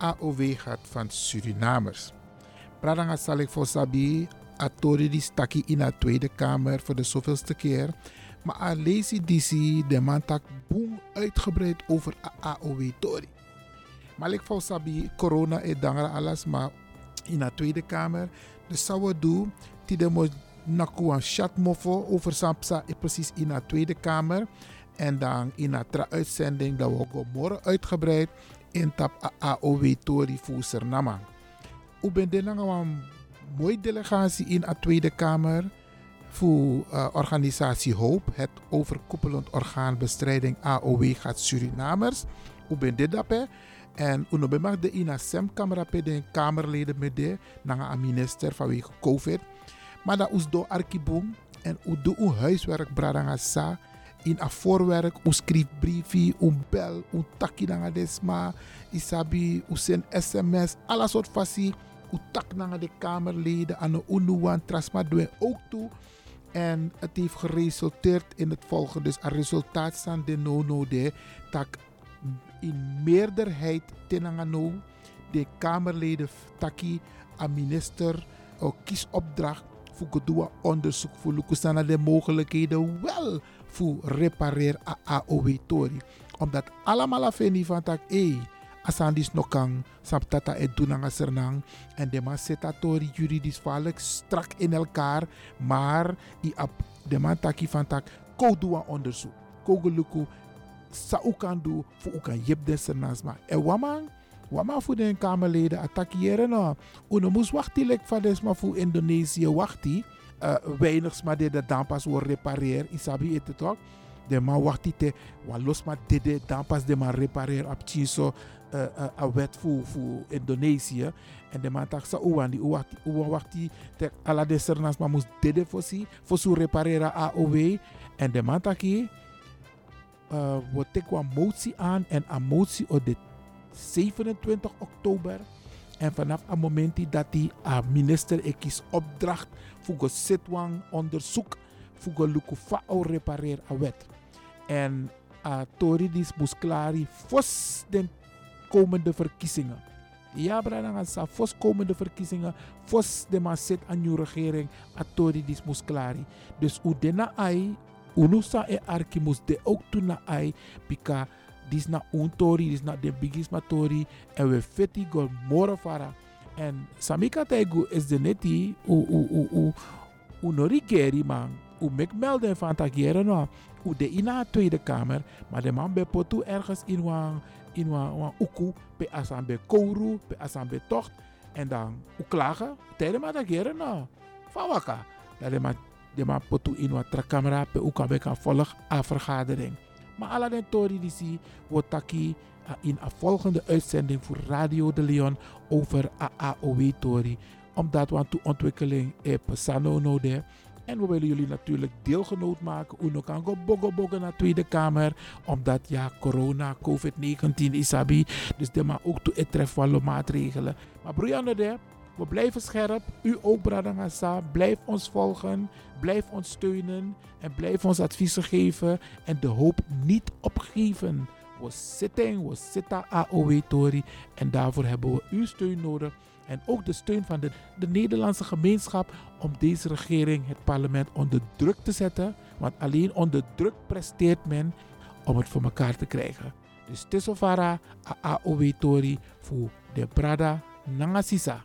AOW gaat van Surinamers. Pradanga voor Sabi, Atori die stakkie in de Tweede Kamer voor de zoveelste keer. Maar Alesi Disi, de man tak boem uitgebreid over AOW Tori. Maar ik voor Sabi, corona is dangra alles, maar in de Tweede Kamer. We doen, die de mo chat mofo over Sampsa precies in de Tweede Kamer. En dan in de uitzending dat we morgen uitgebreid in tap AOW Tori Suriname. U bent een mooie delegatie in de Tweede Kamer voor uh, organisatie Hoop, het overkoepelend orgaan bestrijding AOW gaat Surinamers. U bent dit daarbij. En u mag de in een camera de kamerleden met de minister vanwege COVID. Maar dat is door arkiboom en u doet uw huiswerk bradanga in een voorwerk, u schrijft briefje, u bel, u takkie naar desma, isabi, u zendt sms, alle soort fasie. U tak naar de kamerleden aan de unuwan trasma doen ook toe. En het heeft geresulteerd in het volgende. Dus een resultaat van de no-no de tak in meerderheid tenangano de kamerleden taki a minister kiesopdracht voor gedua onderzoek voor lukusana de mogelijkheden wel voor repareer a AOW tori. Omdat allemaal afeni van tak eh asandis no kang saptata et dunanga sernang en de masetatori juridisch vaarlijk strak in elkaar maar i ap de man taki van tak ko doa onderzoek. Ko geluku sa u kan doen voor u kan jep de sernasma en waman wama voor de kamerleden attackeren no. Uno moest wachten lek van desma voor Indonesië wachti uh, weinig maar de dan pas wordt repareer isabi het toch de man wachti te wa los maar de dan pas de man repareer op so uh, uh, wet voor, voor Indonesië. En de man tak sa uwan die uwakti uwakti tek ala de sernas maar moest dede voor si voor su repareren AOW. En de man taki uh, we tek een motie aan en een motie op de 27 oktober. En vanaf het moment dat die uh, minister ekis opdracht voor zitwang onderzoek voor luku fa repareer a wet. En uh, Tori dis moest klari fos den komende verkiezingen. Ja, Brananga sa fos komende verkiezingen, fos de man zit aan uw regering, atori dis mus klari. Dus u dena ai, unusa e arki mus de ook toen na ai, pika dis na untori, dis na de bigisma tori, en we feti go moro fara. En samika tegu is de neti, u, u, u, u, u nori geri man, u mek melden van tagieren no, u de ina Tweede Kamer, maar de man be potu ergens in wang, in wan uku pe asan be kouru pe asan be tocht. En dan u klagen tijdens maar dat keren nou van waka dat de ma de ma potu in wat trakamera pe u kan be kan volg a vergadering. Maar alle den tori zie wordt taki in een volgende uitzending voor Radio de Leon over AAOW tori omdat we aan de ontwikkeling in Pesano nodig en we willen jullie natuurlijk deelgenoot maken. Uno kan go bogo bogo naar Tweede Kamer. Omdat ja, corona, COVID-19 is abi. Dus de maar ook toe het maatregelen. Maar de, we blijven scherp. U ook, Bradangasa. Blijf ons volgen. Blijf ons steunen. En blijf ons adviezen geven. En de hoop niet opgeven. We zitten, we zitten AOW Tori. En daarvoor hebben we uw steun nodig en ook de steun van de, de Nederlandse gemeenschap om deze regering, het parlement, onder druk te zetten. Want alleen onder druk presteert men om het voor elkaar te krijgen. Dus Tesofara AOW Tori voor de Brada Nangasisa.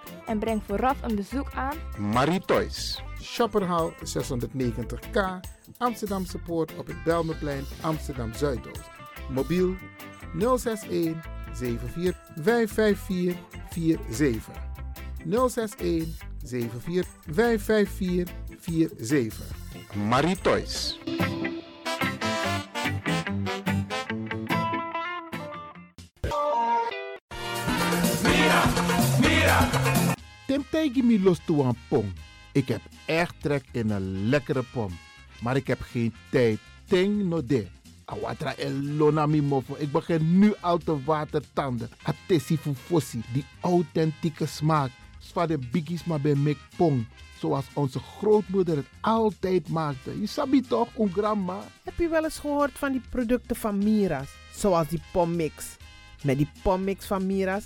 En breng vooraf een bezoek aan Marie Toys. Shopperhal 690K, Amsterdamse Poort op het Belmeplein, Amsterdam Zuidoost. Mobiel 061 74 554 47. 061 74 554 47. Marie Toys. Tegen me los toe aan pom. Ik heb echt trek in een lekkere pom. Maar ik heb geen tijd. Ting no de. Awatra elona mi. Ik begin nu al te watertanden. Atesi fufosi. Die authentieke smaak. Zwa de biggies maar bij mek pong. Zoals onze grootmoeder het altijd maakte. Je sabi toch, een grandma? Heb je wel eens gehoord van die producten van Mira's? Zoals die pommix. Met die pommix van Mira's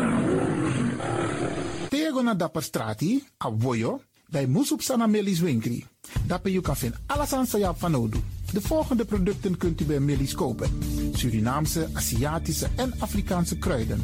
Tego na dapper strati, a voyo, bij Moesop Sana Melis Winkri. Dapper you kan vinden alles aan Sayap van Odu. De volgende producten kunt u bij Melis kopen. Surinaamse, Aziatische en Afrikaanse kruiden.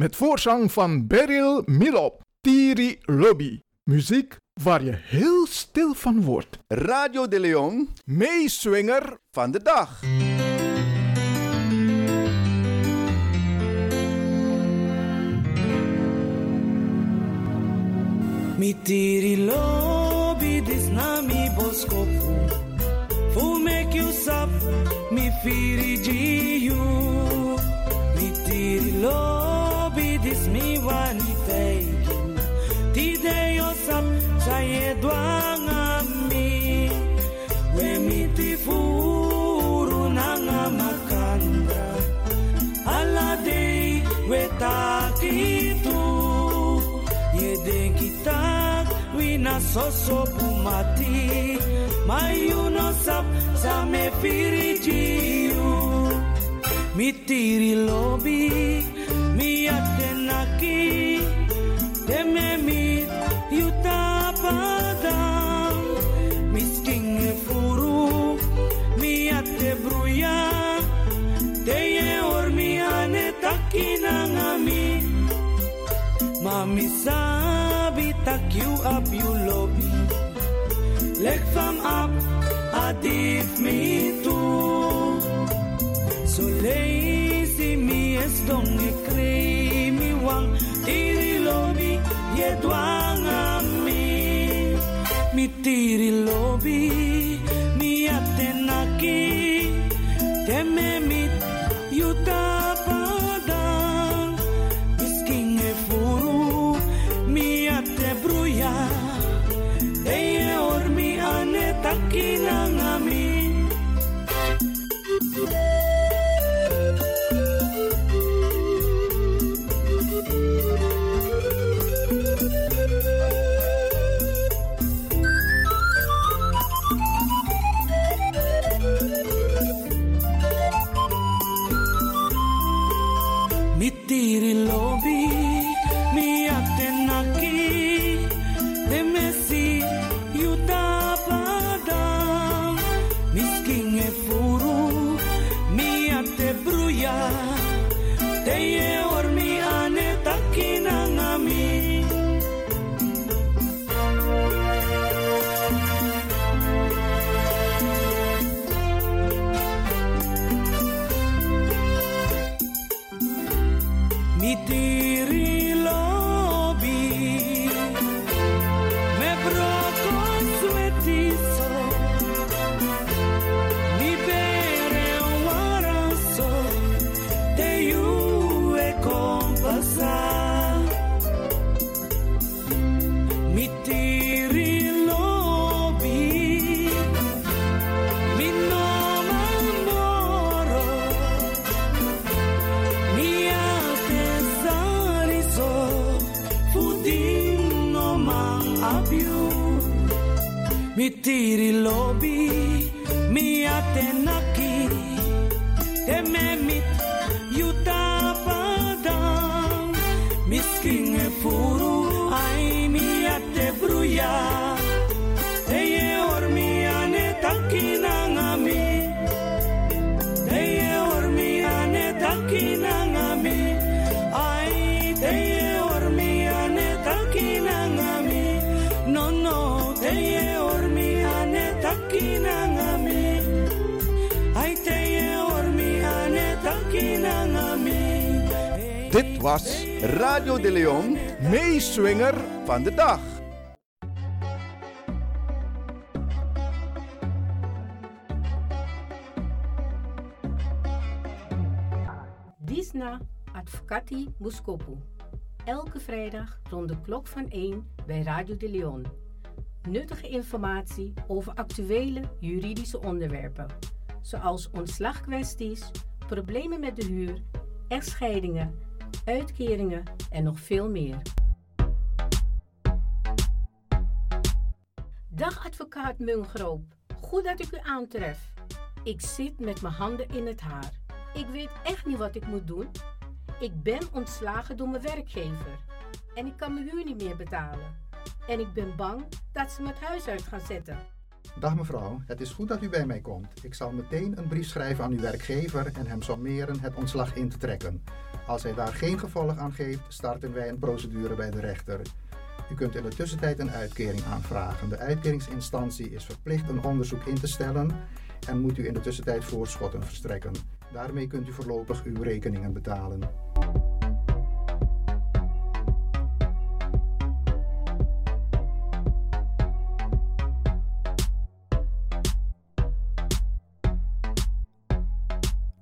Met voorzang van Beryl Milop. Tiri Lobby. Muziek waar je heel stil van wordt. Radio de Leon Meeswinger van de dag. Mi tiri lobby, dis na mi boskopu. Fu make you sap, mi firi you. Mi tiri takitu. Ye den kita, we na soso bumati. My you no sap, sa me firijiu. Mi tiri lobi, mi atenaki. Teme Mami sabi tak you up you lobby. Leg from up adif me too. So lazy me es dong e creamy. Wang Tiri lobby ye dwang ami Mi tiri lobby meeswinger van de dag. Disna Advocati Muskopu. Elke vrijdag rond de klok van 1 bij Radio de Leon. Nuttige informatie over actuele juridische onderwerpen, zoals ontslagkwesties, problemen met de huur, echtscheidingen, uitkeringen en nog veel meer. Dag advocaat Mungroop, goed dat ik u aantref. Ik zit met mijn handen in het haar. Ik weet echt niet wat ik moet doen. Ik ben ontslagen door mijn werkgever en ik kan mijn huur niet meer betalen. En ik ben bang dat ze me het huis uit gaan zetten. Dag mevrouw, het is goed dat u bij mij komt. Ik zal meteen een brief schrijven aan uw werkgever en hem sommeren het ontslag in te trekken. Als hij daar geen gevolg aan geeft, starten wij een procedure bij de rechter. U kunt in de tussentijd een uitkering aanvragen. De uitkeringsinstantie is verplicht een onderzoek in te stellen en moet u in de tussentijd voorschotten verstrekken. Daarmee kunt u voorlopig uw rekeningen betalen.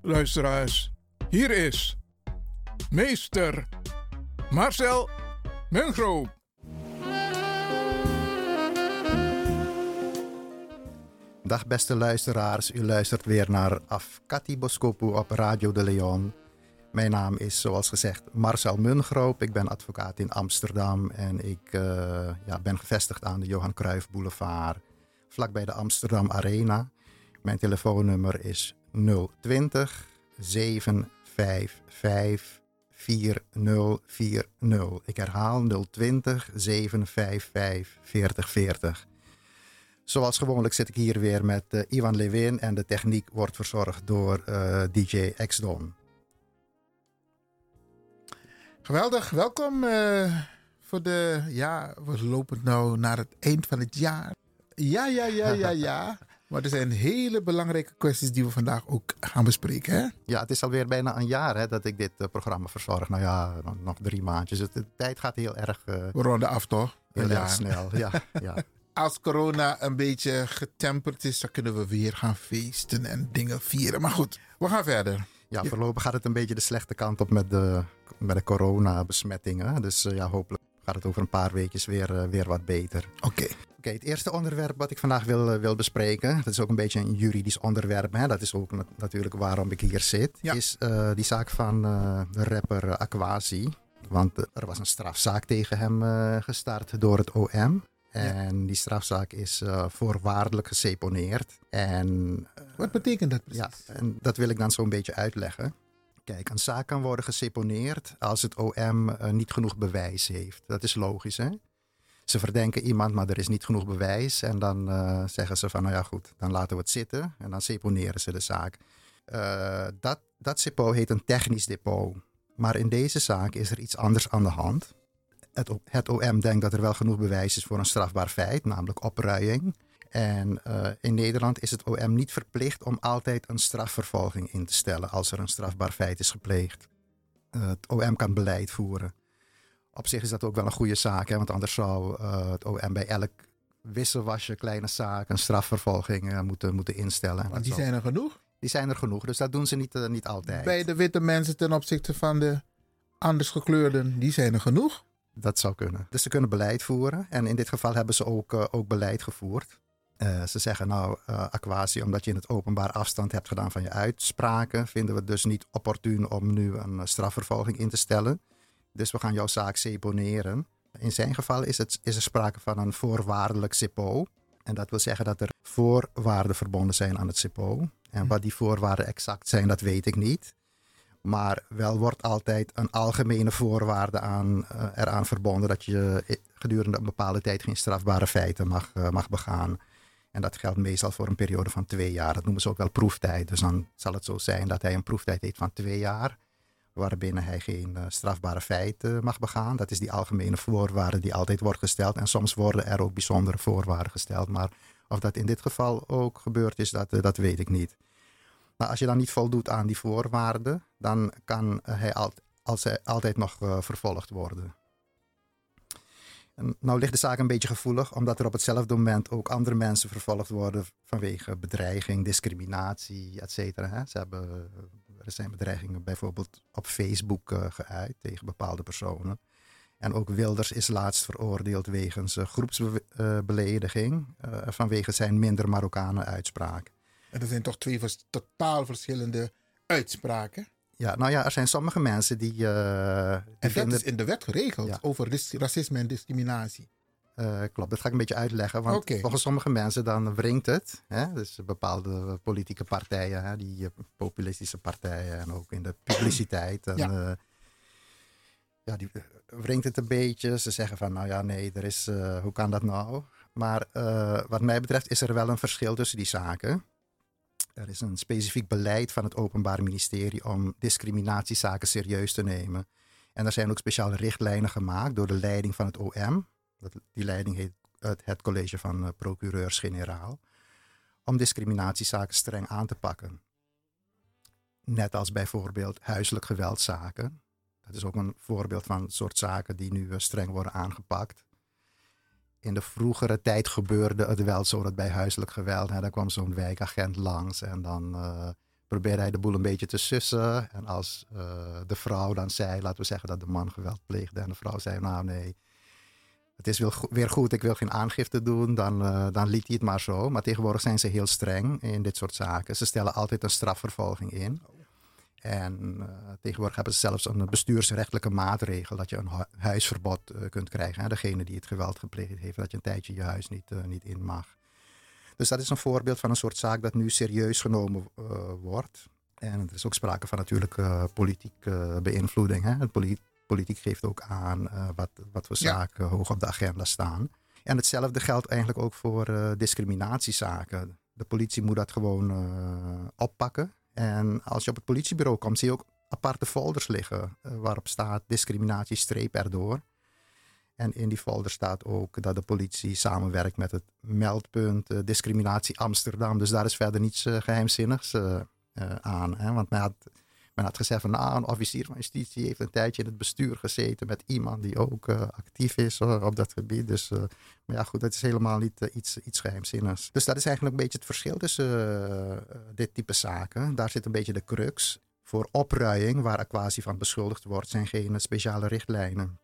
Luisteraars, hier is meester Marcel Mungroop. Dag beste luisteraars, u luistert weer naar Afkati Boskopu op Radio de Leon. Mijn naam is zoals gezegd Marcel Mungroop. Ik ben advocaat in Amsterdam en ik eh, ja, ben gevestigd aan de Johan Cruijff Boulevard, vlakbij de Amsterdam Arena. Mijn telefoonnummer is 020 755 4040. Ik herhaal 020 755 4040. Zoals gewoonlijk zit ik hier weer met uh, Ivan Lewin en de techniek wordt verzorgd door uh, DJ X-Don. Geweldig, welkom uh, voor de, ja, we lopen nou naar het eind van het jaar. Ja, ja, ja, ja, ja. Maar er zijn hele belangrijke kwesties die we vandaag ook gaan bespreken. Hè? Ja, het is alweer bijna een jaar hè, dat ik dit uh, programma verzorg. Nou ja, nog, nog drie maandjes. Het, de tijd gaat heel erg... Uh, we ronden af toch? Heel erg snel, ja. ja. Als corona een beetje getemperd is, dan kunnen we weer gaan feesten en dingen vieren. Maar goed, we gaan verder. Ja, voorlopig gaat het een beetje de slechte kant op met de, met de coronabesmettingen. Dus uh, ja, hopelijk gaat het over een paar weekjes weer, uh, weer wat beter. Oké. Okay. Oké, okay, het eerste onderwerp wat ik vandaag wil, uh, wil bespreken, dat is ook een beetje een juridisch onderwerp. Hè? Dat is ook nat natuurlijk waarom ik hier zit. Ja. Is uh, die zaak van de rapper Aquasi. Want er was een strafzaak tegen hem gestart door het OM. En ja. die strafzaak is voorwaardelijk geseponeerd. En, wat betekent dat precies? Ja, en dat wil ik dan zo'n beetje uitleggen. Kijk, een zaak kan worden geseponeerd als het OM uh, niet genoeg bewijs heeft. Dat is logisch, hè? Ze verdenken iemand, maar er is niet genoeg bewijs. En dan zeggen ze van, nou ja goed, dan laten we het zitten. En dan seponeren ze de zaak. Dat, dat depot heet een technisch depot. Maar in deze zaak is er iets anders aan de hand. Het, het OM denkt dat er wel genoeg bewijs is voor een strafbaar feit, namelijk opruiing. En uh, in Nederland is het OM niet verplicht om altijd een strafvervolging in te stellen als er een strafbaar feit is gepleegd. Uh, het OM kan beleid voeren. Op zich is dat ook wel een goede zaak, hè, want anders zou uh, het OM bij elk wisselwasje kleine zaak een strafvervolging moeten, moeten instellen. Maar die zijn er genoeg? Die zijn er genoeg, dus dat doen ze niet, niet altijd. Bij de witte mensen ten opzichte van de anders gekleurden, die zijn er genoeg? Dat zou kunnen. Dus ze kunnen beleid voeren. En in dit geval hebben ze ook, ook beleid gevoerd. Uh, ze zeggen nou, uh, Aquasi, omdat je in het openbaar afstand hebt gedaan van je uitspraken, vinden we het dus niet opportun om nu een strafvervolging in te stellen. Dus we gaan jouw zaak seponeren. In zijn geval is, het, is er sprake van een voorwaardelijk CEPO. En dat wil zeggen dat er voorwaarden verbonden zijn aan het CEPO. En wat die voorwaarden exact zijn, dat weet ik niet. Maar wel wordt altijd een algemene voorwaarde aan, uh, eraan verbonden dat je gedurende een bepaalde tijd geen strafbare feiten mag, mag begaan. En dat geldt meestal voor een periode van twee jaar. Dat noemen ze ook wel proeftijd. Dus dan zal het zo zijn dat hij een proeftijd heeft van twee jaar, waarbinnen hij geen uh, strafbare feiten mag begaan. Dat is die algemene voorwaarde die altijd wordt gesteld. En soms worden er ook bijzondere voorwaarden gesteld. Maar of dat in dit geval ook gebeurd is, dat, dat weet ik niet. Maar als je dan niet voldoet aan die voorwaarden, dan kan hij al, als hij altijd nog uh, vervolgd worden. En nou ligt de zaak een beetje gevoelig, omdat er op hetzelfde moment ook andere mensen vervolgd worden vanwege bedreiging, discriminatie, et cetera. Ze hebben, er zijn bedreigingen bijvoorbeeld op Facebook uh, geuit tegen bepaalde personen. En ook Wilders is laatst veroordeeld wegens groepsbelediging uh, vanwege zijn minder Marokkanen uitspraak. En er zijn toch twee vers totaal verschillende uitspraken? Ja, nou ja, er zijn sommige mensen die. Uh, en dat vinden... is in de wet geregeld ja. over racisme en discriminatie. Uh, klopt, dat ga ik een beetje uitleggen. Want okay. volgens sommige mensen dan wringt het. Hè? Dus bepaalde politieke partijen, hè? die uh, populistische partijen en ook in de publiciteit. En, ja. ja, die wringt het een beetje. Ze zeggen van, nou ja, nee, er is, hoe kan dat nou? Maar wat mij betreft is er wel een verschil tussen die zaken. Er is een specifiek beleid van het Openbaar Ministerie om discriminatiezaken serieus te nemen. En er zijn ook speciale richtlijnen gemaakt door de leiding van het OM. Die leiding heet het College van uh, Procureurs-Generaal. Om discriminatiezaken streng aan te pakken. Net als bijvoorbeeld huiselijk geweldzaken. Dat is ook een voorbeeld van het soort zaken die nu uh, streng worden aangepakt in de vroegere tijd gebeurde het wel zo dat bij huiselijk geweld, hè, dan kwam zo'n wijkagent langs en dan uh, probeerde hij de boel een beetje te sussen. En als uh, de vrouw dan zei, laten we zeggen dat de man geweld pleegde en de vrouw zei, nou nee, het is weer goed, ik wil geen aangifte doen, dan, uh, dan liet hij het maar zo. Maar tegenwoordig zijn ze heel streng in dit soort zaken. Ze stellen altijd een strafvervolging in. En uh, tegenwoordig hebben ze zelfs een bestuursrechtelijke maatregel dat je een hu huisverbod uh, kunt krijgen. Hè? Degene die het geweld gepleegd heeft, dat je een tijdje je huis niet, uh, niet in mag. Dus dat is een voorbeeld van een soort zaak dat nu serieus genomen wordt. En er is ook sprake van natuurlijk politieke beïnvloeding. Hè? Het polit politiek geeft ook aan wat, wat voor zaken ja. hoog op de agenda staan. En hetzelfde geldt eigenlijk ook voor discriminatiezaken. De politie moet dat gewoon oppakken. En als je op het politiebureau komt, zie je ook aparte folders liggen uh, waarop staat discriminatie streep erdoor. En in die folder staat ook dat de politie samenwerkt met het meldpunt uh, discriminatie Amsterdam. Dus daar is verder niets uh, geheimzinnigs aan. Hè? Want men had, men had gezegd van nou, een officier van justitie heeft een tijdje in het bestuur gezeten met iemand die ook actief is op dat gebied. Dus maar ja, goed, dat is helemaal niet uh, iets, iets geheimzinnigs. Dus dat is eigenlijk een beetje het verschil tussen dit type zaken. Daar zit een beetje de crux. Voor opruiing, waar Aquasi van beschuldigd wordt, zijn geen speciale richtlijnen.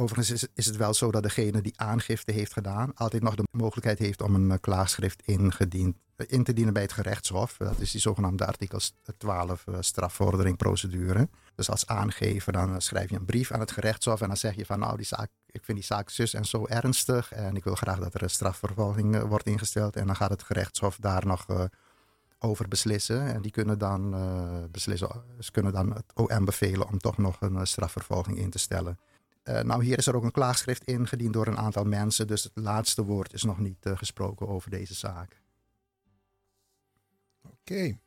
Overigens is, het wel zo dat degene die aangifte heeft gedaan, altijd nog de mogelijkheid heeft om een klaagschrift ingediend, in te dienen bij het gerechtshof. Dat is die zogenaamde artikel 12 uh, strafvorderingprocedure. Dus als aangever dan schrijf je een brief aan het gerechtshof en dan zeg je van nou die zaak, ik vind die zaak zus en zo ernstig en ik wil graag dat er een strafvervolging wordt ingesteld. En dan gaat het gerechtshof daar nog over beslissen. En die kunnen dan beslissen, ze kunnen dan het OM bevelen om toch nog een strafvervolging in te stellen. Uh, nou, hier is er ook een klaagschrift ingediend door een aantal mensen, dus het laatste woord is nog niet uh, gesproken over deze zaak. Oké. Okay.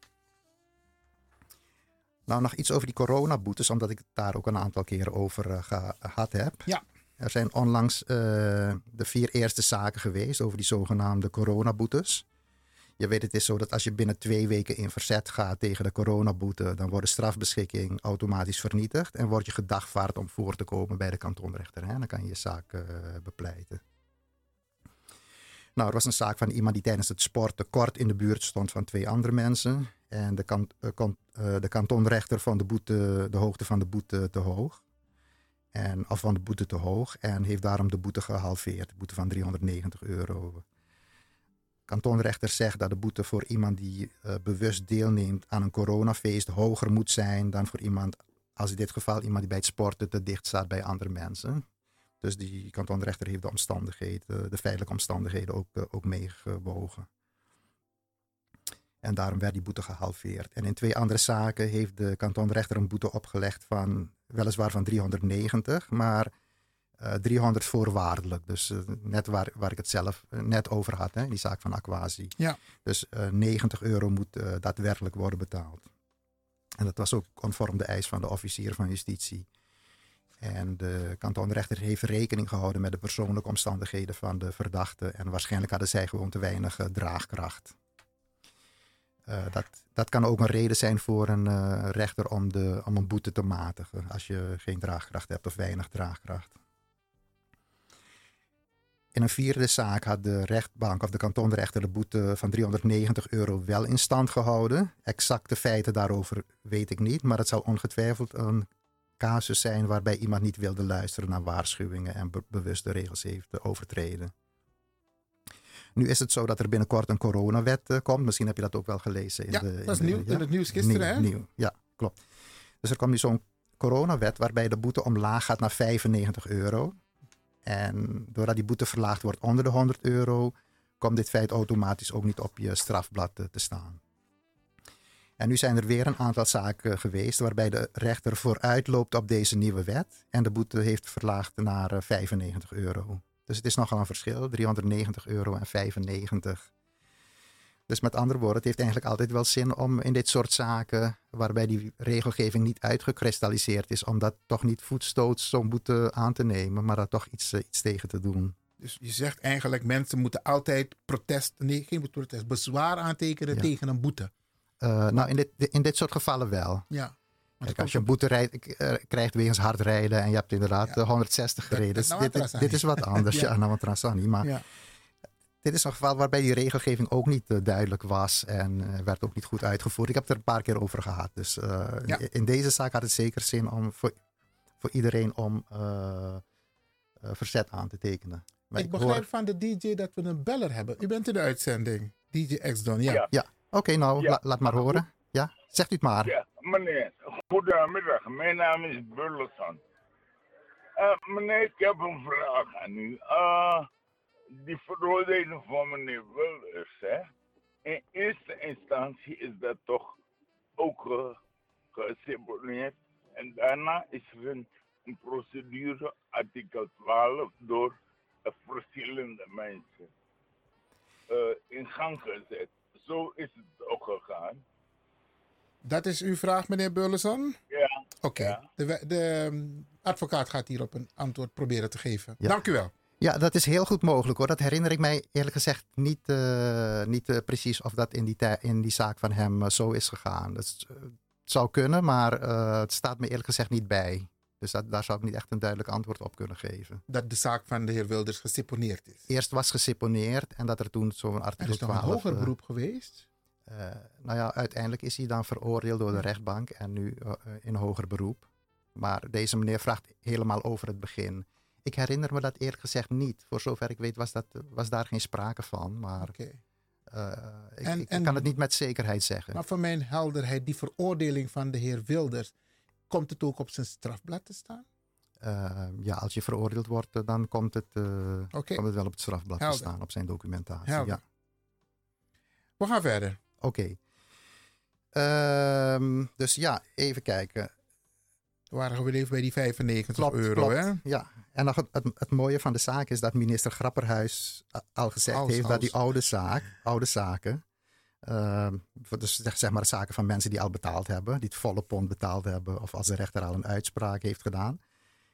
Nou, nog iets over die coronaboetes, omdat ik het daar ook een aantal keren over eh, gehad heb. Ja. Er zijn onlangs eh, de vier eerste zaken geweest over die zogenaamde coronaboetes. Je weet, het is zo dat als je binnen twee weken in verzet gaat tegen de coronaboete, dan wordt de strafbeschikking automatisch vernietigd en word je gedagvaard om voor te komen bij de kantonrechter. Hè? Dan kan je je zaak eh, bepleiten. Nou, er was een zaak van iemand die tijdens het sporten kort in de buurt stond van twee andere mensen. En de, eh, eh, de kantonrechter vond de, boete, de hoogte van de boete te hoog. En, of van de boete te hoog. En heeft daarom de boete gehalveerd. De boete van 390 euro. Kantonrechter zegt dat de boete voor iemand die eh, bewust deelneemt aan een coronafeest hoger moet zijn dan voor iemand, als in dit geval iemand die bij het sporten te dicht staat bij andere mensen. Dus die kantonrechter heeft de omstandigheden, de feitelijke omstandigheden ook, eh, ook meegewogen. En daarom werd die boete gehalveerd. En in twee andere zaken heeft de kantonrechter een boete opgelegd van weliswaar van 390, maar eh 300 voorwaardelijk. Dus eh, net waar, waar ik het zelf eh, net over had, hè, die zaak van Aquasi. Ja. Dus eh 90 euro moet eh, daadwerkelijk worden betaald. En dat was ook conform de eis van de officier van justitie. En de kantonrechter heeft rekening gehouden met de persoonlijke omstandigheden van de verdachte. En waarschijnlijk hadden zij gewoon te weinig eh, draagkracht. Eh, dat, dat kan ook een reden zijn voor een eh, rechter om, de, om een boete te matigen. Als je geen draagkracht hebt of weinig draagkracht. In een vierde zaak had de rechtbank of de kantonrechter de boete van 390 euro wel in stand gehouden. Exacte feiten daarover weet ik niet, maar het zou ongetwijfeld een casus zijn waarbij iemand niet wilde luisteren naar waarschuwingen en be- bewust de regels heeft overtreden. Nu is het zo dat er binnenkort een coronawet eh, komt. Misschien heb je dat ook wel gelezen. In Ja, de, dat is de- nieuw- in het nieuws gisteren, nieuw, hè? Nieuw, ja, klopt. Dus er komt nu zo'n coronawet waarbij de boete omlaag gaat naar 95 euro. En doordat die boete verlaagd wordt onder de 100 euro, komt dit feit automatisch ook niet op je strafblad eh, te staan. En nu zijn er weer een aantal zaken geweest waarbij de rechter vooruit loopt op deze nieuwe wet en de boete heeft verlaagd naar eh, 95 euro. Dus het is nogal een verschil, 390 euro en 95. Dus met andere woorden, het heeft eigenlijk altijd wel zin om in dit soort zaken, waarbij die regelgeving niet uitgekristalliseerd is, om dat toch niet voetstoots zo'n boete aan te nemen, maar daar toch iets, eh, iets tegen te doen. Dus je zegt eigenlijk, mensen moeten altijd protest, nee, geen protest, bezwaar aantekenen Ja. tegen een boete. Eh, nou, in dit, in dit soort gevallen wel. Ja. Kijk, als je een boete eh, krijgt wegens hard rijden en je hebt inderdaad eh, 160 gereden. Dus nou dit, dit, is wat anders. Ja. ja, nou Trasani. Maar Ja. Dit is een geval waarbij die regelgeving ook niet eh, duidelijk was en eh, werd ook niet goed uitgevoerd. Ik heb het er een paar keer over gehad. Dus eh, Ja. in deze zaak had het zeker zin om voor, voor iedereen om verzet aan te tekenen. Maar ik begrijp van de DJ dat we een beller hebben. U bent in de uitzending. DJ X-Don, ja. Ja, oké, nou, Ja. la- laat maar horen. Ja, zegt u het maar. Ja, meneer. Goedemiddag. Mijn naam is Burleson. Eh, meneer, ik heb een vraag aan u. Eh, die veroordeling van meneer Wilders, hè? In eerste instantie is dat toch ook ge- geseponeerd. En daarna is er een, een procedure, artikel 12, door verschillende mensen eh, in gang gezet. Zo is het ook gegaan. Dat is uw vraag, meneer Burleson? Ja. Oké. De, de ehm, advocaat gaat hierop een antwoord proberen te geven. Ja. Dank u wel. Ja, dat is heel goed mogelijk hoor. Dat herinner ik mij eerlijk gezegd niet, eh, niet eh, precies of dat in die, in die zaak van hem eh, zo is gegaan. Dat is, zou kunnen, maar het staat me eerlijk gezegd niet bij. Dus dat, daar zou ik niet echt een duidelijk antwoord op kunnen geven. Dat de zaak van de heer Wilders geseponeerd is. Eerst was geseponeerd en dat er toen zo'n Er artikel is nog een 12... hoger beroep geweest. nou ja, uiteindelijk is hij dan veroordeeld door de rechtbank en nu in hoger beroep. Maar deze meneer vraagt helemaal over het begin. Ik herinner me dat eerlijk gezegd niet. Voor zover ik weet was, dat, was daar geen sprake van. Maar eh, ik, En- ik en- kan het niet met zekerheid zeggen. Maar voor mijn helderheid, die veroordeling van de heer Wilders, komt het ook op zijn strafblad te staan? Eh, ja, als je veroordeeld wordt, eh, dan komt het, eh, komt het wel op het strafblad Helder. te staan, op zijn documentatie. Helder. Ja. We gaan verder. Oké. Ehm, dus ja, even kijken. We waren weer even bij die 95 Klopt, euro, klopt. hè? Ja, en nog het, het, het mooie van de zaak is dat minister Grapperhuis a- al gezegd Als- heeft dat die oude, zaak, oude zaken, Uh, voor de, zeg maar zaken van mensen die al betaald hebben, die het volle pond betaald hebben, of als de rechter al een uitspraak heeft gedaan,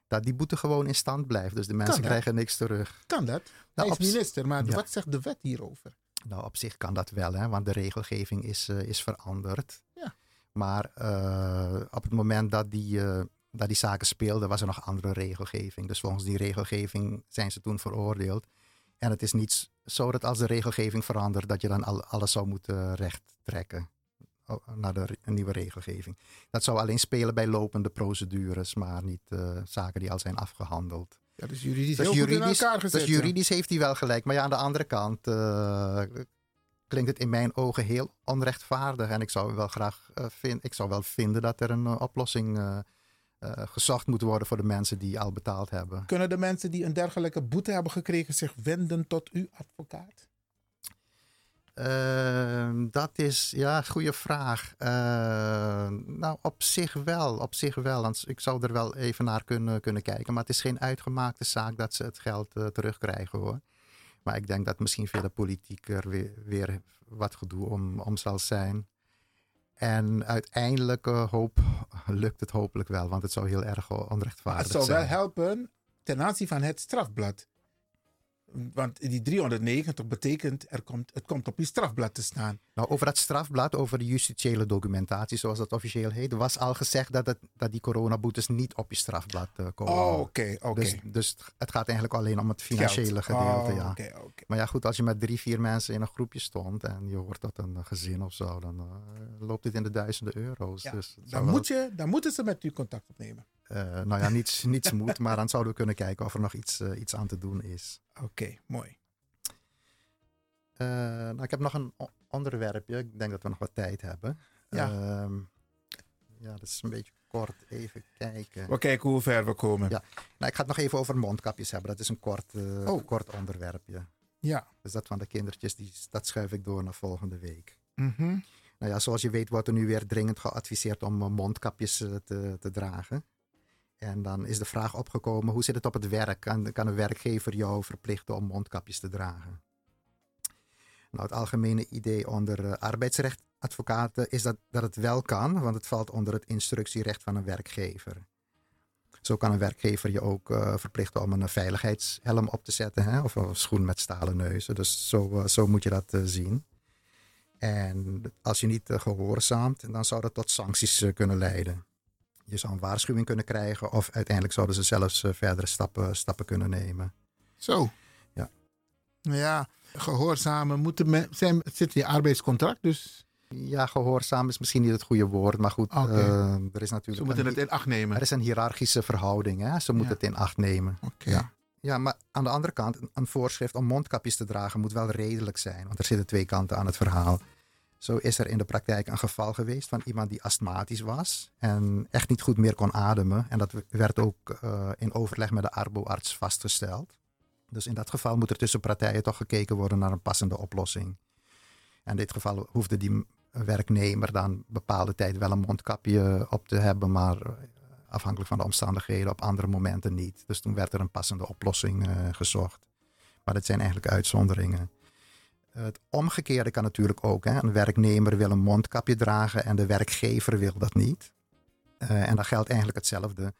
dat die boete gewoon in stand blijft. Dus de mensen krijgen niks terug. Kan dat? Hij Nou, is op z- minister, maar Ja. wat zegt de wet hierover? Nou, op zich kan dat wel, hè, want de regelgeving is, eh, is veranderd. Maar eh, op het moment dat die, eh, dat die zaken speelden, was er nog andere regelgeving. Dus volgens die regelgeving zijn ze toen veroordeeld. En het is niet zo dat als de regelgeving verandert, dat je dan al, alles zou moeten recht trekken oh, naar de nieuwe regelgeving. Dat zou alleen spelen bij lopende procedures, maar niet eh, zaken die al zijn afgehandeld. Ja, dus juridisch Dus juridisch, dus juridisch heeft hij wel gelijk. Maar ja, aan de andere kant klinkt het in mijn ogen heel onrechtvaardig. En ik zou wel graag eh, vind, ik zou wel vinden dat er een eh, oplossing eh, gezocht moet worden voor de mensen die al betaald hebben. Kunnen de mensen die een dergelijke boete hebben gekregen zich wenden tot uw advocaat? Ehm, dat is ja, een goede vraag. Eh, nou, op zich wel. Op zich wel. Want ik zou er wel even naar kunnen, kunnen kijken. Maar het is geen uitgemaakte zaak dat ze het geld terugkrijgen hoor. Maar ik denk dat misschien via de politiek er weer, weer wat gedoe om, om zal zijn. En uiteindelijk hoop, lukt het hopelijk wel, want het zou heel erg onrechtvaardig Het zou zijn. wel helpen ten aanzien van het strafblad. Want die 390 betekent, er komt, het komt op je strafblad te staan. Nou, over dat strafblad, over de justitiële documentatie, zoals dat officieel heet, was al gezegd dat, het, dat die coronaboetes niet op je strafblad eh, komen. Oh, oké, oké. Dus, dus het gaat eigenlijk alleen om het financiële Geld. gedeelte. Oh, ja. oké. Maar ja, goed, als je met drie, vier mensen in een groepje stond en je hoort dat een gezin of zo, dan eh, loopt het in de duizenden euro's. Ja, dus dan, wel- moet je, dan moeten ze met u contact opnemen. Eh, nou ja, niets, niets moet, maar dan zouden we kunnen kijken of er nog iets, eh, iets aan te doen is. Oké, mooi. Eh, nou, ik heb nog een onderwerpje. Ik denk dat we nog wat tijd hebben. Ja. Ehm, ja, dat is een beetje kort. Even kijken. We kijken hoe ver we komen. Ja. Nou, ik ga het nog even over mondkapjes hebben. Dat is een kort, Oh. kort onderwerpje. Ja. Dus dat van de kindertjes, die, dat schuif ik door naar volgende week. Mhm. Nou ja, zoals je weet wordt er nu weer dringend geadviseerd om mondkapjes te, te dragen. En dan is de vraag opgekomen, hoe zit het op het werk? Kan, kan een werkgever jou verplichten om mondkapjes te dragen? Nou, het algemene idee onder eh, arbeidsrechtadvocaten is dat, dat het wel kan, want het valt onder het instructierecht van een werkgever. Zo kan een werkgever je ook eh, verplichten om een veiligheidshelm op te zetten, hè? of een schoen met stalen neuzen. Dus zo, eh, zo moet je dat zien. En als je niet eh, gehoorzaamt, dan zou dat tot sancties kunnen leiden. Je zou een waarschuwing kunnen krijgen, of uiteindelijk zouden ze zelfs eh, verdere stappen, stappen kunnen nemen. Zo. Ja. Ja, gehoorzamen moeten men, zijn, zit in je arbeidscontract, dus Ja, gehoorzaam is misschien niet het goede woord, maar goed, Oké. eh, er is natuurlijk. ze moeten een het in acht nemen. Er is een hiërarchische verhouding, hè? ze moeten Ja. het in acht nemen. Oké. Ja. ja, maar aan de andere kant, een voorschrift om mondkapjes te dragen moet wel redelijk zijn, want er zitten twee kanten aan het verhaal. Zo is er in de praktijk een geval geweest van iemand die astmatisch was en echt niet goed meer kon ademen. En dat werd ook eh, in overleg met de arboarts vastgesteld. Dus in dat geval moet er tussen partijen toch gekeken worden naar een passende oplossing. En in dit geval hoefde die werknemer dan bepaalde tijd wel een mondkapje op te hebben, maar eh, afhankelijk van de omstandigheden op andere momenten niet. Dus toen werd er een passende oplossing eh, gezocht. Maar dat zijn eigenlijk uitzonderingen. Het omgekeerde kan natuurlijk ook. Hè. Een werknemer wil een mondkapje dragen en de werkgever wil dat niet. Eh, en dan geldt eigenlijk hetzelfde.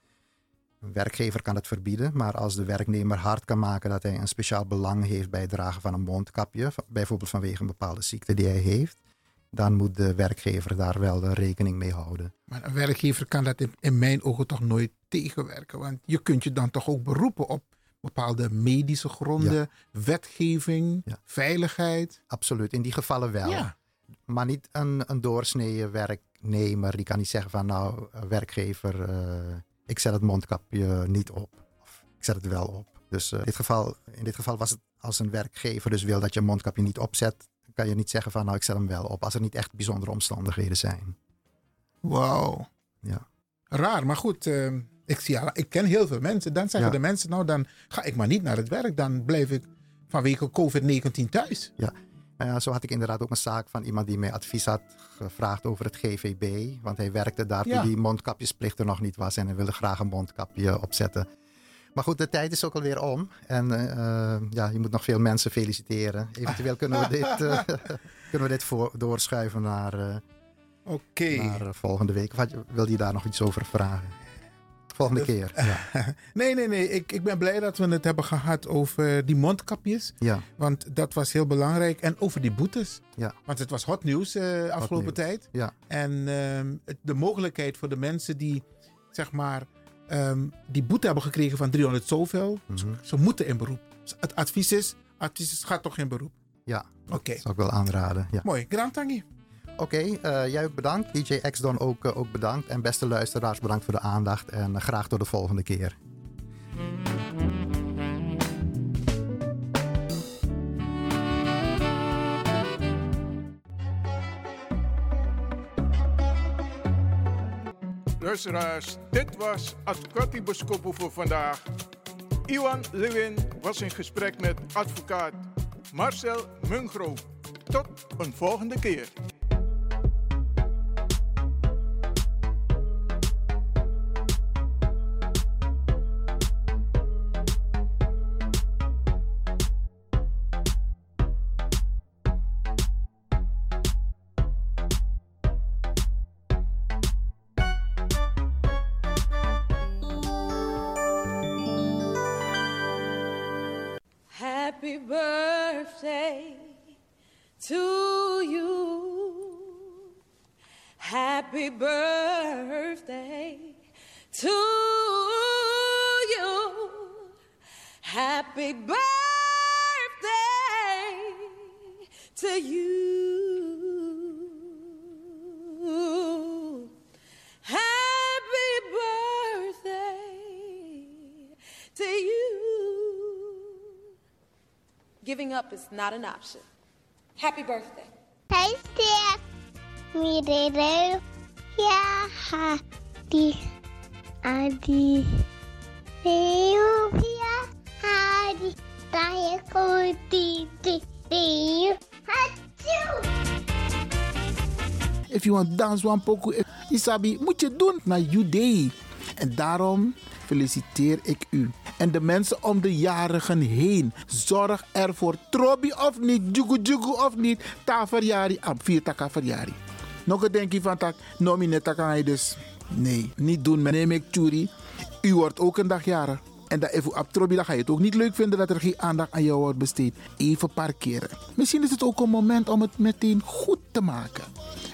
Een werkgever kan het verbieden, maar als de werknemer hard kan maken dat hij een speciaal belang heeft bij het dragen van een mondkapje, bijvoorbeeld vanwege een bepaalde ziekte die hij heeft, dan moet de werkgever daar wel rekening mee houden. Maar een werkgever kan dat in mijn ogen toch nooit tegenwerken. Want je kunt je dan toch ook beroepen op bepaalde medische gronden, wetgeving, veiligheid. Absoluut, in die gevallen wel. Ja. Maar niet een, een doorsnee werknemer. Die kan niet zeggen van nou, werkgever, eh, ik zet het mondkapje niet op. Of ik zet het wel op. Dus eh, in, dit geval, in dit geval was het als een werkgever dus wil dat je mondkapje niet opzet, kan je niet zeggen van nou, ik zet hem wel op. Als er niet echt bijzondere omstandigheden zijn. Wauw. Ja. Raar, maar goed. eh, ik, zie, ik ken heel veel mensen. Dan zeggen Ja. de mensen, nou dan ga ik maar niet naar het werk. Dan blijf ik vanwege COVID-19 thuis. Ja. Nou ja, zo had ik inderdaad ook een zaak van iemand die mij advies had gevraagd over het GVB. Want hij werkte daar Ja. toen die mondkapjesplicht er nog niet was en hij wilde graag een mondkapje opzetten. Maar goed, de tijd is ook alweer om. En eh, eh, ja, je moet nog veel mensen feliciteren. Eventueel kunnen we dit, eh, kunnen we dit voor, doorschuiven naar, eh, volgende week. Of had wil je daar nog iets over vragen? Volgende keer. Ja. nee, nee, nee. Ik, ik ben blij dat we het hebben gehad over die mondkapjes. Ja. Want dat was heel belangrijk. En over die boetes. Ja. Want het was hot nieuws eh afgelopen tijd. Ja. En ehm, het- de mogelijkheid voor de mensen die, zeg maar, ehm, die boete hebben gekregen van 300 zoveel. Mhm. ze, ze moeten in beroep. Het advies is, advies is, ga toch in beroep. Ja, Oké. dat zou ik wel aanraden. Ja. Mooi. Grand Tangi. Oké, eh, jij ook bedankt. DJ X-Don ook, eh, ook bedankt. En beste luisteraars, bedankt voor de aandacht. En eh, graag tot de volgende keer. Luisteraars, dit was Advocati Boskopo voor vandaag. Iwan Lewin was in gesprek met advocaat Marcel Mungro. Tot een volgende keer. To you. Happy birthday to you. Happy birthday to you. Happy birthday to you. Giving up is not an option. Happy birthday. Hey, Steph. Mirero. Ya, hadi. Adi. Ya, hadi. Tayo ko, titi. Tayo. Achoo! If you want dance one poco, Isabi, moet je doen naar you day. En daarom feliciteer ik u. En de mensen om de jarigen heen. Zorg ervoor. Trobi of niet, jugu jugu of niet. Ta verjari, am vier taka verjari. Nog een denkje van tak, nomi net tak aan je dus. Nee, niet doen. Neem ik churi. U wordt ook een dag jarig. En dat even op Trobi, dan ga je het ook niet leuk vinden dat er geen aandacht aan jou wordt besteed. Even parkeren. Misschien is het ook een moment om het meteen goed te maken.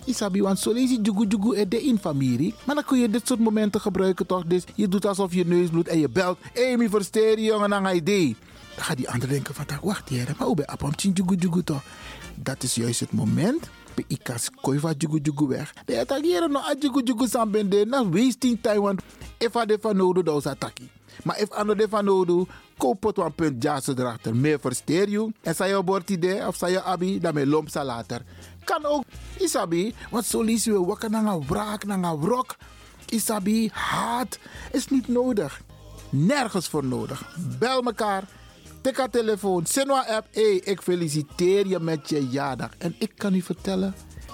Isabi, want zo lees je jugu jugu er de in familie. Maar dan kun je dit soort momenten gebruiken toch? Dus je doet alsof je neus bloedt en je belt. Mi versteer jongen, dan ga je idee. Dan gaat die ander denken van, wacht hier, maar hoe ben je jugu jugu toch? Dat is juist het moment. Bij ikas koi van jugu jugu weg. De attackeren no a jugu jugu sambende. Na wasting time, want if a de van nodig, dan is attackie. Maar if ano de van koop het een punt jazz erachter. Meer versteer je. En zei je bord idee of zei je abi, dan me lomp sa later. Kan ook, isabi, want zo lees je wakker naar een wraak, naar een wrok. Isabi, haat is niet nodig. Nergens voor nodig. Bel elkaar. Tik haar telefoon. Sinwa app. Hey, ik feliciteer je met je jaardag. En ik kan u vertellen.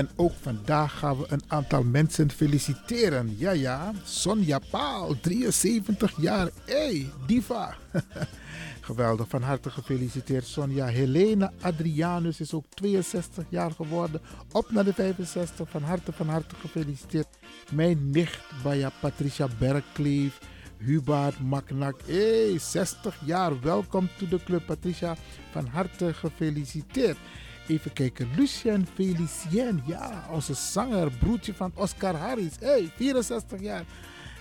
En ook vandaag gaan we een aantal mensen feliciteren. Ja, ja, Sonja Paal, 73 jaar. hey, diva. Geweldig, van harte gefeliciteerd Sonja. Helena Adrianus is ook 62 jaar geworden. Op naar de 65, van harte, van harte gefeliciteerd. Mijn nicht, Baya Patricia Bergkleef. Hubert Maknak, hey, 60 jaar. Welkom to de club, Patricia. Van harte gefeliciteerd. Even kijken, Lucien Felicien, ja, onze zanger, broertje van Oscar Harris. Hey, 64 jaar.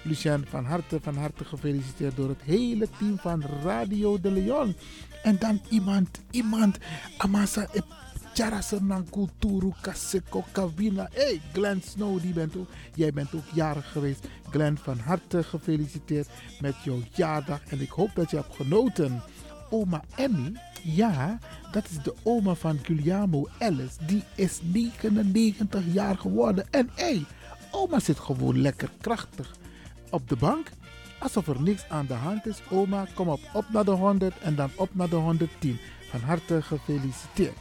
Lucien, van harte, van harte gefeliciteerd door het hele team van Radio de Leon. En dan iemand, iemand, Amasa Chara Senang Kulturu Kaseko Kawina. Hey, Glenn Snow, die bent ook, jij bent ook jarig geweest. Glenn, van harte gefeliciteerd met jouw jaardag. En ik hoop dat je hebt genoten. Oma Emmy, ja, dat is de oma van Guglielmo Ellis. Die is 99 jaar geworden. En hé, oma zit gewoon lekker krachtig op de bank. Alsof er niks aan de hand is. Oma, kom op, op naar de 100 en dan op naar de 110. Van harte gefeliciteerd.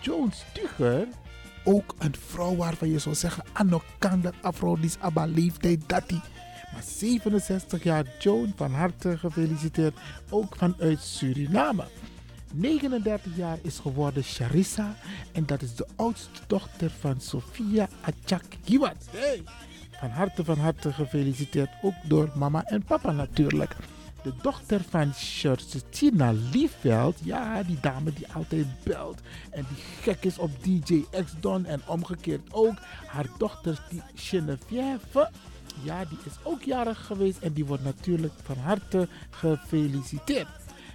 Joan Stugger, ook een vrouw waarvan je zou zeggen, Anokanda Afrodis Abba leeftijd dat die. Maar 67 jaar Joan, van harte gefeliciteerd, ook vanuit Suriname. 39 jaar is geworden Charissa en dat is de oudste dochter van Sofia Achak Hiwat. Hey, van harte, van harte gefeliciteerd, ook door mama en papa natuurlijk. De dochter van Tina Liefveld, ja, die dame die altijd belt en die gek is op DJ X-Don en omgekeerd ook. Haar dochter die Geneviève, ja, die is ook jarig geweest en die wordt natuurlijk van harte gefeliciteerd.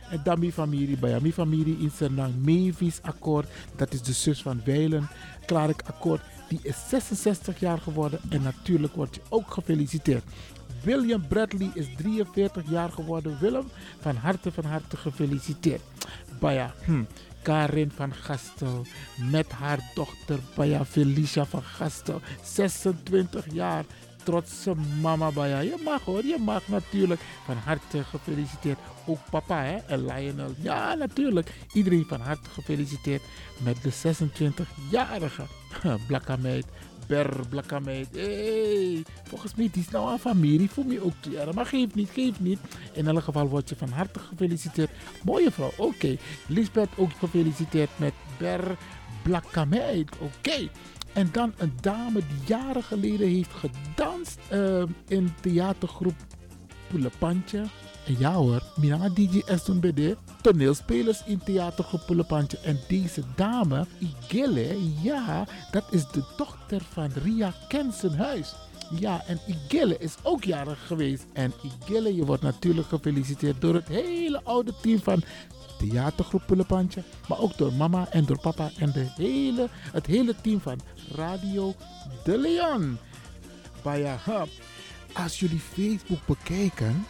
En dan mijn familie, mijn familie in Senang, Mavis Akkoord, dat is de zus van Weilen, Klarik Akkoord, die is 66 jaar geworden en natuurlijk wordt je ook gefeliciteerd. William Bradley is 43 jaar geworden. Willem, van harte, van harte gefeliciteerd. Baya, hm, Karin van Gastel met haar dochter Baya Felicia van Gastel, 26 jaar trotse mama Baya. Je mag hoor, je mag natuurlijk. Van harte gefeliciteerd. Ook papa hè, en Lionel. Ja, natuurlijk. Iedereen van harte gefeliciteerd met de 26-jarige Blakkameid. Ber Blakkameid. Hey, volgens mij die is nou een familie. Voel me ook te Maar geef niet, geef niet. In elk geval word je van harte gefeliciteerd. Mooie vrouw, oké. Lisbeth ook gefeliciteerd met Ber Blakkameid. Oké. En dan een dame die jaren geleden heeft gedanst uh, in theatergroep Poelepantje. En ja hoor, Minanga DJ Eston BD, toneelspelers in theatergroep Poelepantje. En deze dame, Igele, ja, dat is de dochter van Ria Kensenhuis. Ja, en Igelle is ook jarig geweest. En Igelle, je wordt natuurlijk gefeliciteerd door het hele oude team van theatergroep Pullepantje. Maar ook door mama en door papa en de hele, het hele team van Radio De Leon. Baya, als jullie Facebook bekijken,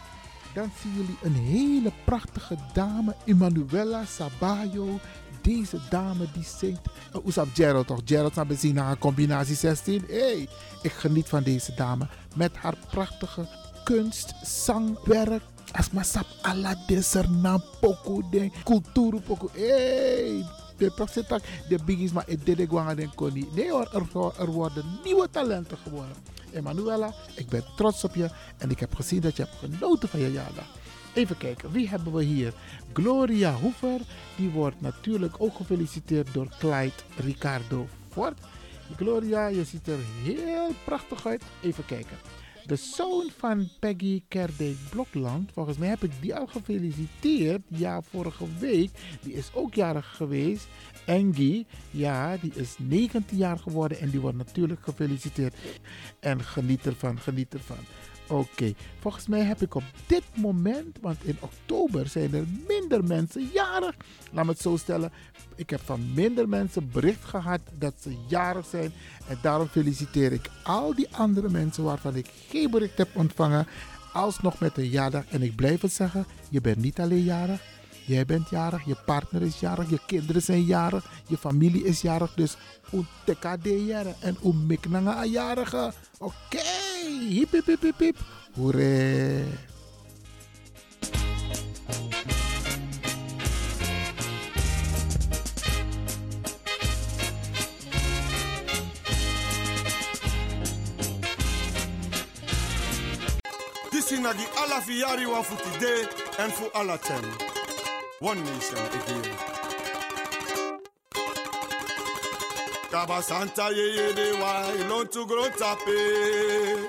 dan zien jullie een hele prachtige dame, Emanuela Sabayo. Deze dame die zingt. Uh, Oesap Gerald toch? Gerald naar bezien naar combinatie 16. hey, ik geniet van deze dame. Met haar prachtige kunst, zangwerk, As masap ala deser na poko den kulturu poko. Hey, de proxetak de biggies maar het dede gwanga den koni. Nee er, worden nieuwe talenten geboren. Emanuela, ik ben trots op je en ik heb gezien dat je hebt genoten van je jaardag. Even kijken, wie hebben we hier? Gloria Hoever, die wordt natuurlijk ook gefeliciteerd door Clyde Ricardo Ford. Gloria, je ziet er heel prachtig uit. Even kijken. De zoon van Peggy Kerdijk Blokland, volgens mij heb ik die al gefeliciteerd. Ja, vorige week. Die is ook jarig geweest. Engie, ja, die is 19 jaar geworden en die wordt natuurlijk gefeliciteerd. En geniet ervan, geniet ervan. Oké, volgens mij heb ik op dit moment, want in oktober zijn er minder mensen jarig. Laat me het zo stellen. Ik heb van minder mensen bericht gehad dat ze jarig zijn. En daarom feliciteer ik al die andere mensen waarvan ik geen bericht heb ontvangen. Alsnog met een jaardag. En ik blijf het zeggen, je bent niet alleen jarig. Jij bent jarig, je partner is jarig, je kinderen zijn jarig, je familie is jarig. Dus een de jaren en een miknanga jarige. Oké, piep hip hip hip hip hip. Dit is nagi die fiari wa voor vandaag en voor alle time. One nation again. Kaba Santa ye de wa ilon tu gro tape.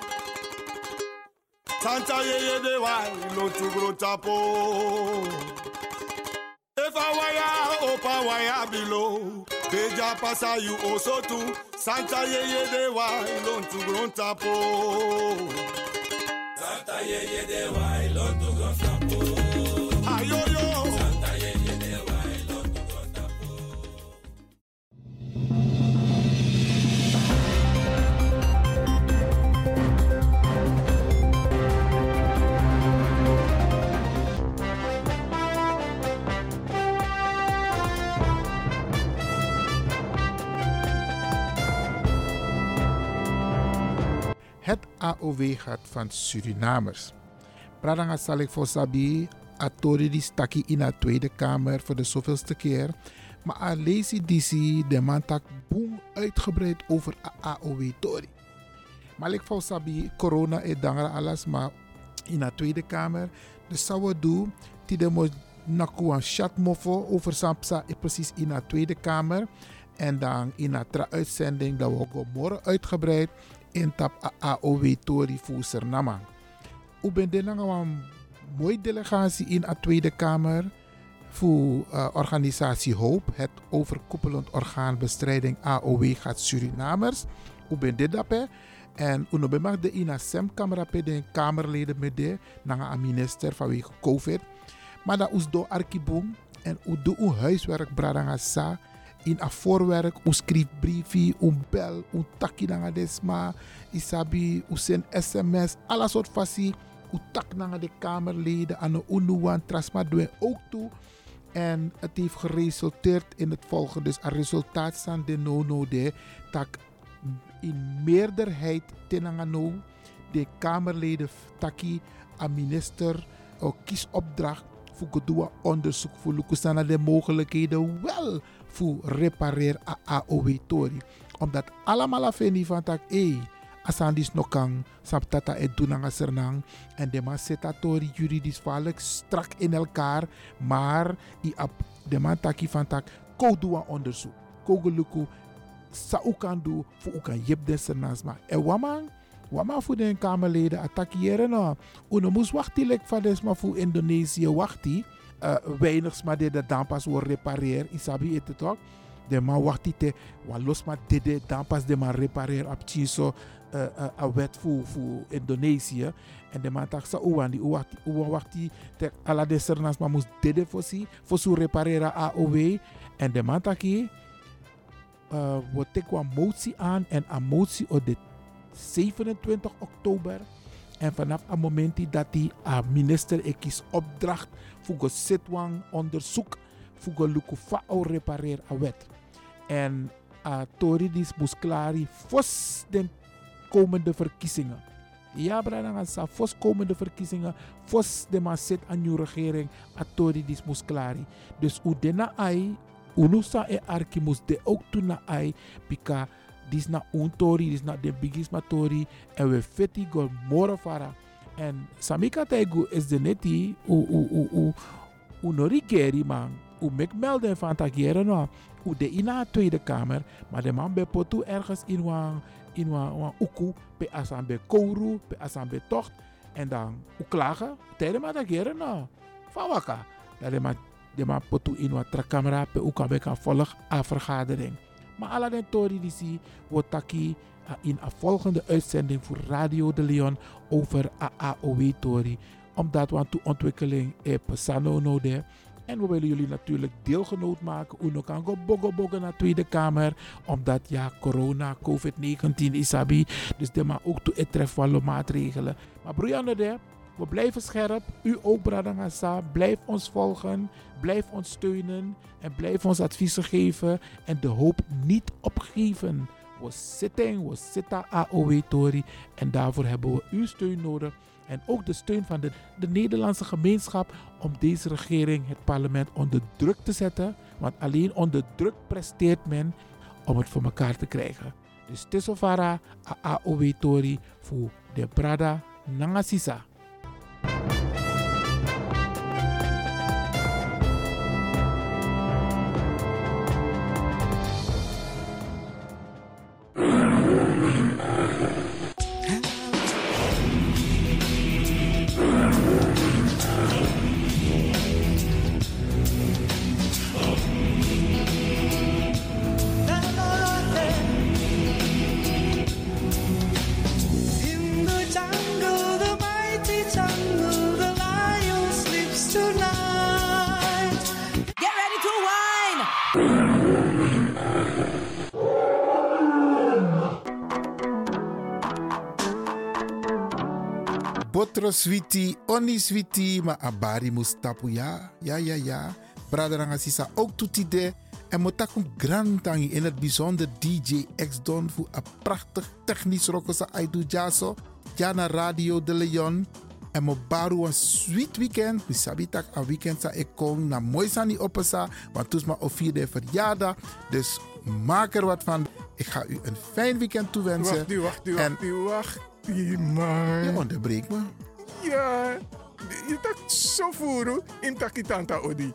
Santa ye ye de wa ilon tu gro tapo. If I wire opa wire below. Beja pasa you also too. Santa ye ye de wa ilon tu gro tapo. Santa ye ye de wa AOW gaat van Surinamers. Pradanga zal ik voor Sabi, Atori die in de Tweede Kamer voor de zoveelste keer. Maar Alesi Disi, de man tak uitgebreid over AOW Tori. Maar ik voor Sabi, corona is dangra alles, maar in de Tweede Kamer. Dus zou we doen, die de mo naku chat mofo over Sampsa precies in de Tweede Kamer. En dan in de uitzending dat we ook morgen uitgebreid in tap AOW Tori voor Suriname. U bent een mooie delegatie in de Tweede Kamer voor uh, organisatie Hoop, het overkoepelend orgaan bestrijding AOW gaat Surinamers. U bent dit daarbij. En u mag de in sem camera de kamerleden met de minister vanwege COVID. Maar dat is door arkiboom en u doet uw huiswerk bradanga sa in a voorwerk, u schrijft briefie, u bel, u taki nanga desma, isabi, u send sms, alle soort fasie, u tak nanga de kamerleden, aan de unuwan, trasma doen ook toe. En het heeft geresulteerd in het volgende. Dus het resultaat van de no-no de, dat in meerderheid tenangano de kamerleden taki a minister kiesopdracht voor gedua onderzoek voor lukusana de mogelijkheden wel voor repareer a AOW tori. Omdat allemaal afeni van tak e asandis no kan saptata et dunanga sernang en de man tori juridisch strak in elkaar maar i ap de man taki van tak onderzoek. Ko geluku sa u kan doen voor u kan jep de sernasma. En waman Wama voor de Kamerleden attackeren. Uno moest wachten lek van desma voor Indonesië wachten. Uh, weinig maar de dan pas wordt repareer. Isabi het toch? De man wacht te wan los maar de dan pas de man repareer op chiso uh, uh, a wet voor voor Indonesië. En de man tak sa uwan die wacht uwan wacht te ala de sernas maar moest de voor si voor zo repareren AOW. En de man taki uh, we tek een motie aan en een motie op de 27 oktober. En vanaf het moment dat die minister ik is opdracht het zitwang onderzoek het lukken van repareer a wet. En uh, Tori dis moest klari vos de komende verkiezingen. Ja, brada, sa vos komende verkiezingen, vos de man zit aan uw regering, a Tori dis moest klari. Dus u dena ai, unusa e arki moest de ook toen na ai, pika dis na un tori, dis na de biggest tori en we feti go moro fara. En samika tegu is de neti u u u u u nori geri man. U mek melden van tagieren no. U de ina Tweede Kamer, maar de man be potu ergens in wan in wan uku pe asan be kouru, pe asan be tocht en dan u klagen. Tijdens maar tagieren no. Van waka. De man de man potu in wan trakkamera pe u kan be kan volg a vergadering. Maar alle den tori zie, wordt taki in een volgende uitzending voor Radio de Leon over AAOW tori. Omdat we aan de ontwikkeling in Pesano nodig En we willen jullie natuurlijk deelgenoot maken. Uno kan go bogo bogo naar Tweede Kamer. Omdat ja, corona, COVID-19 isabi. Dus de maar ook toe het maatregelen. Maar de, we blijven scherp. U ook, Bradangasa. Blijf ons volgen. Blijf ons steunen. En blijf ons adviezen geven. En de hoop niet opgeven. We zitten, we zitten AOW Tori. En daarvoor hebben we uw steun nodig. En ook de steun van de, de Nederlandse gemeenschap om deze regering, het parlement, onder druk te zetten. Want alleen onder druk presteert men om het voor elkaar te krijgen. Dus Tesofara AOW Tori voor de Brada Nangasisa. Switi, oni switi, maar abari mustapu ja, ja, ja, ja. Braderanga sisa ook toetide. En motakum grantangi in het bijzonder DJ X Don voor een prachtig technisch rokosa aidu jaso. Ja na Radio de Leon. En mo baru een sweet weekend. We sabi tak een weekend sa ik kom na mooi sani opesa. Want toes ma of vierde verjaardag. Dus maak er wat van. Ik ga u een fijn weekend toewensen. Wacht, u, wacht, u, En- wacht, u, wacht. u, man. Je onderbreekt me. Ja, je tak zo voeren in takitanta odi.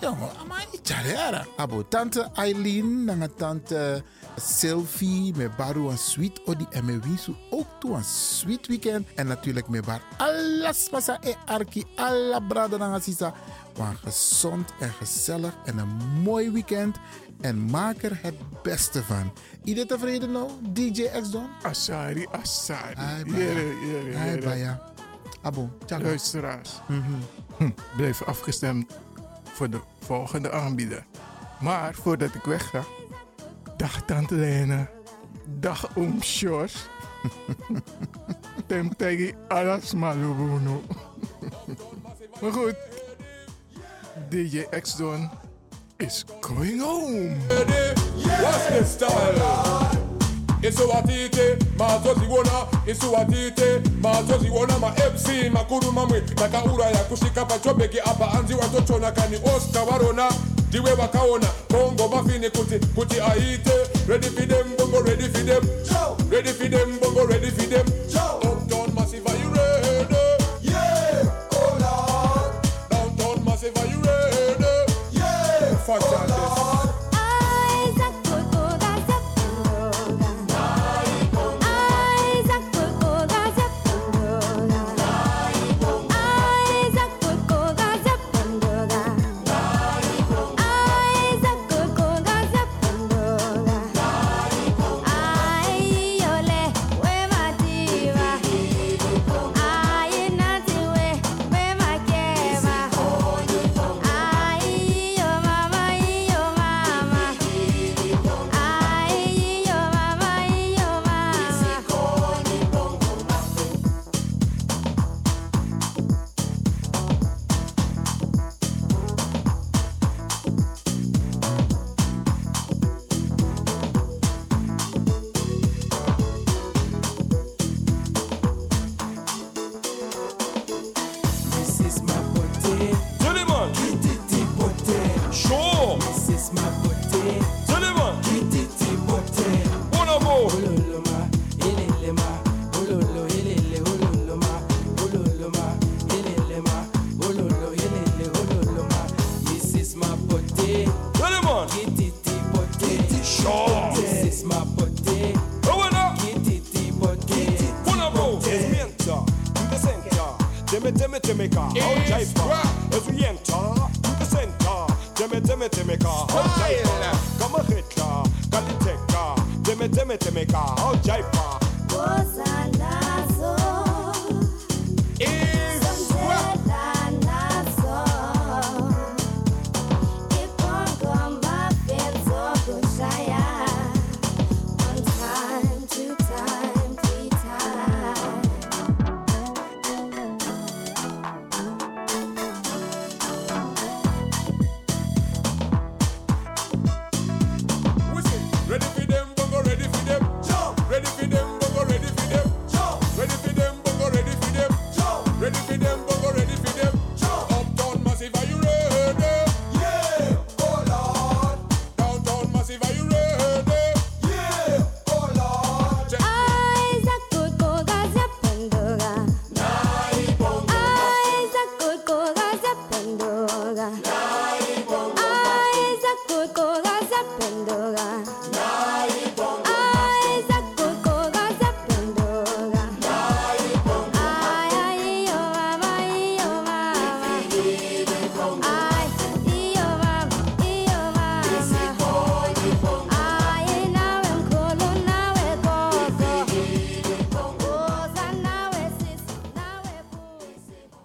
Jongen, maar niet charera. Abo tante Eileen, nanga tante Sylvie, met baru een sweet odi en me wisu ook toe een sweet weekend. En natuurlijk met bar alles pasa e arki, alla brada nanga sisa. Maar gezond en gezellig en een mooi weekend. En maak er het beste van. Iedereen tevreden nou, DJ X Don? Asari, Asari. Ai, Jere, baya. jere, Ai, jere. baya. Tjaka. Luisteraars, Mhm. hm, blijf afgestemd voor de volgende aanbieder. Maar voordat ik wegga, dag Tante Lena, dag Oom Sjors. Tem tegi alas malubuno. maar goed, DJ X-Don is going home. What's the style? Isuwatite mazoziwona isuwatite mazoziwona ma-fc makuru mamwe. Takauraya kusvika pachobheki apa. Anzi watotona kani oscar varona ndiwe vakaona bongo mafini kuti kuti aite. Ready for them bongo ready for them. Ready for them bongo ready for them. Uptown massive are you ready? Yeah! Oh lord downtown massive are you ready? Yeah Timika, out Jaifa. As we enter to the center, Jimmy Timmy out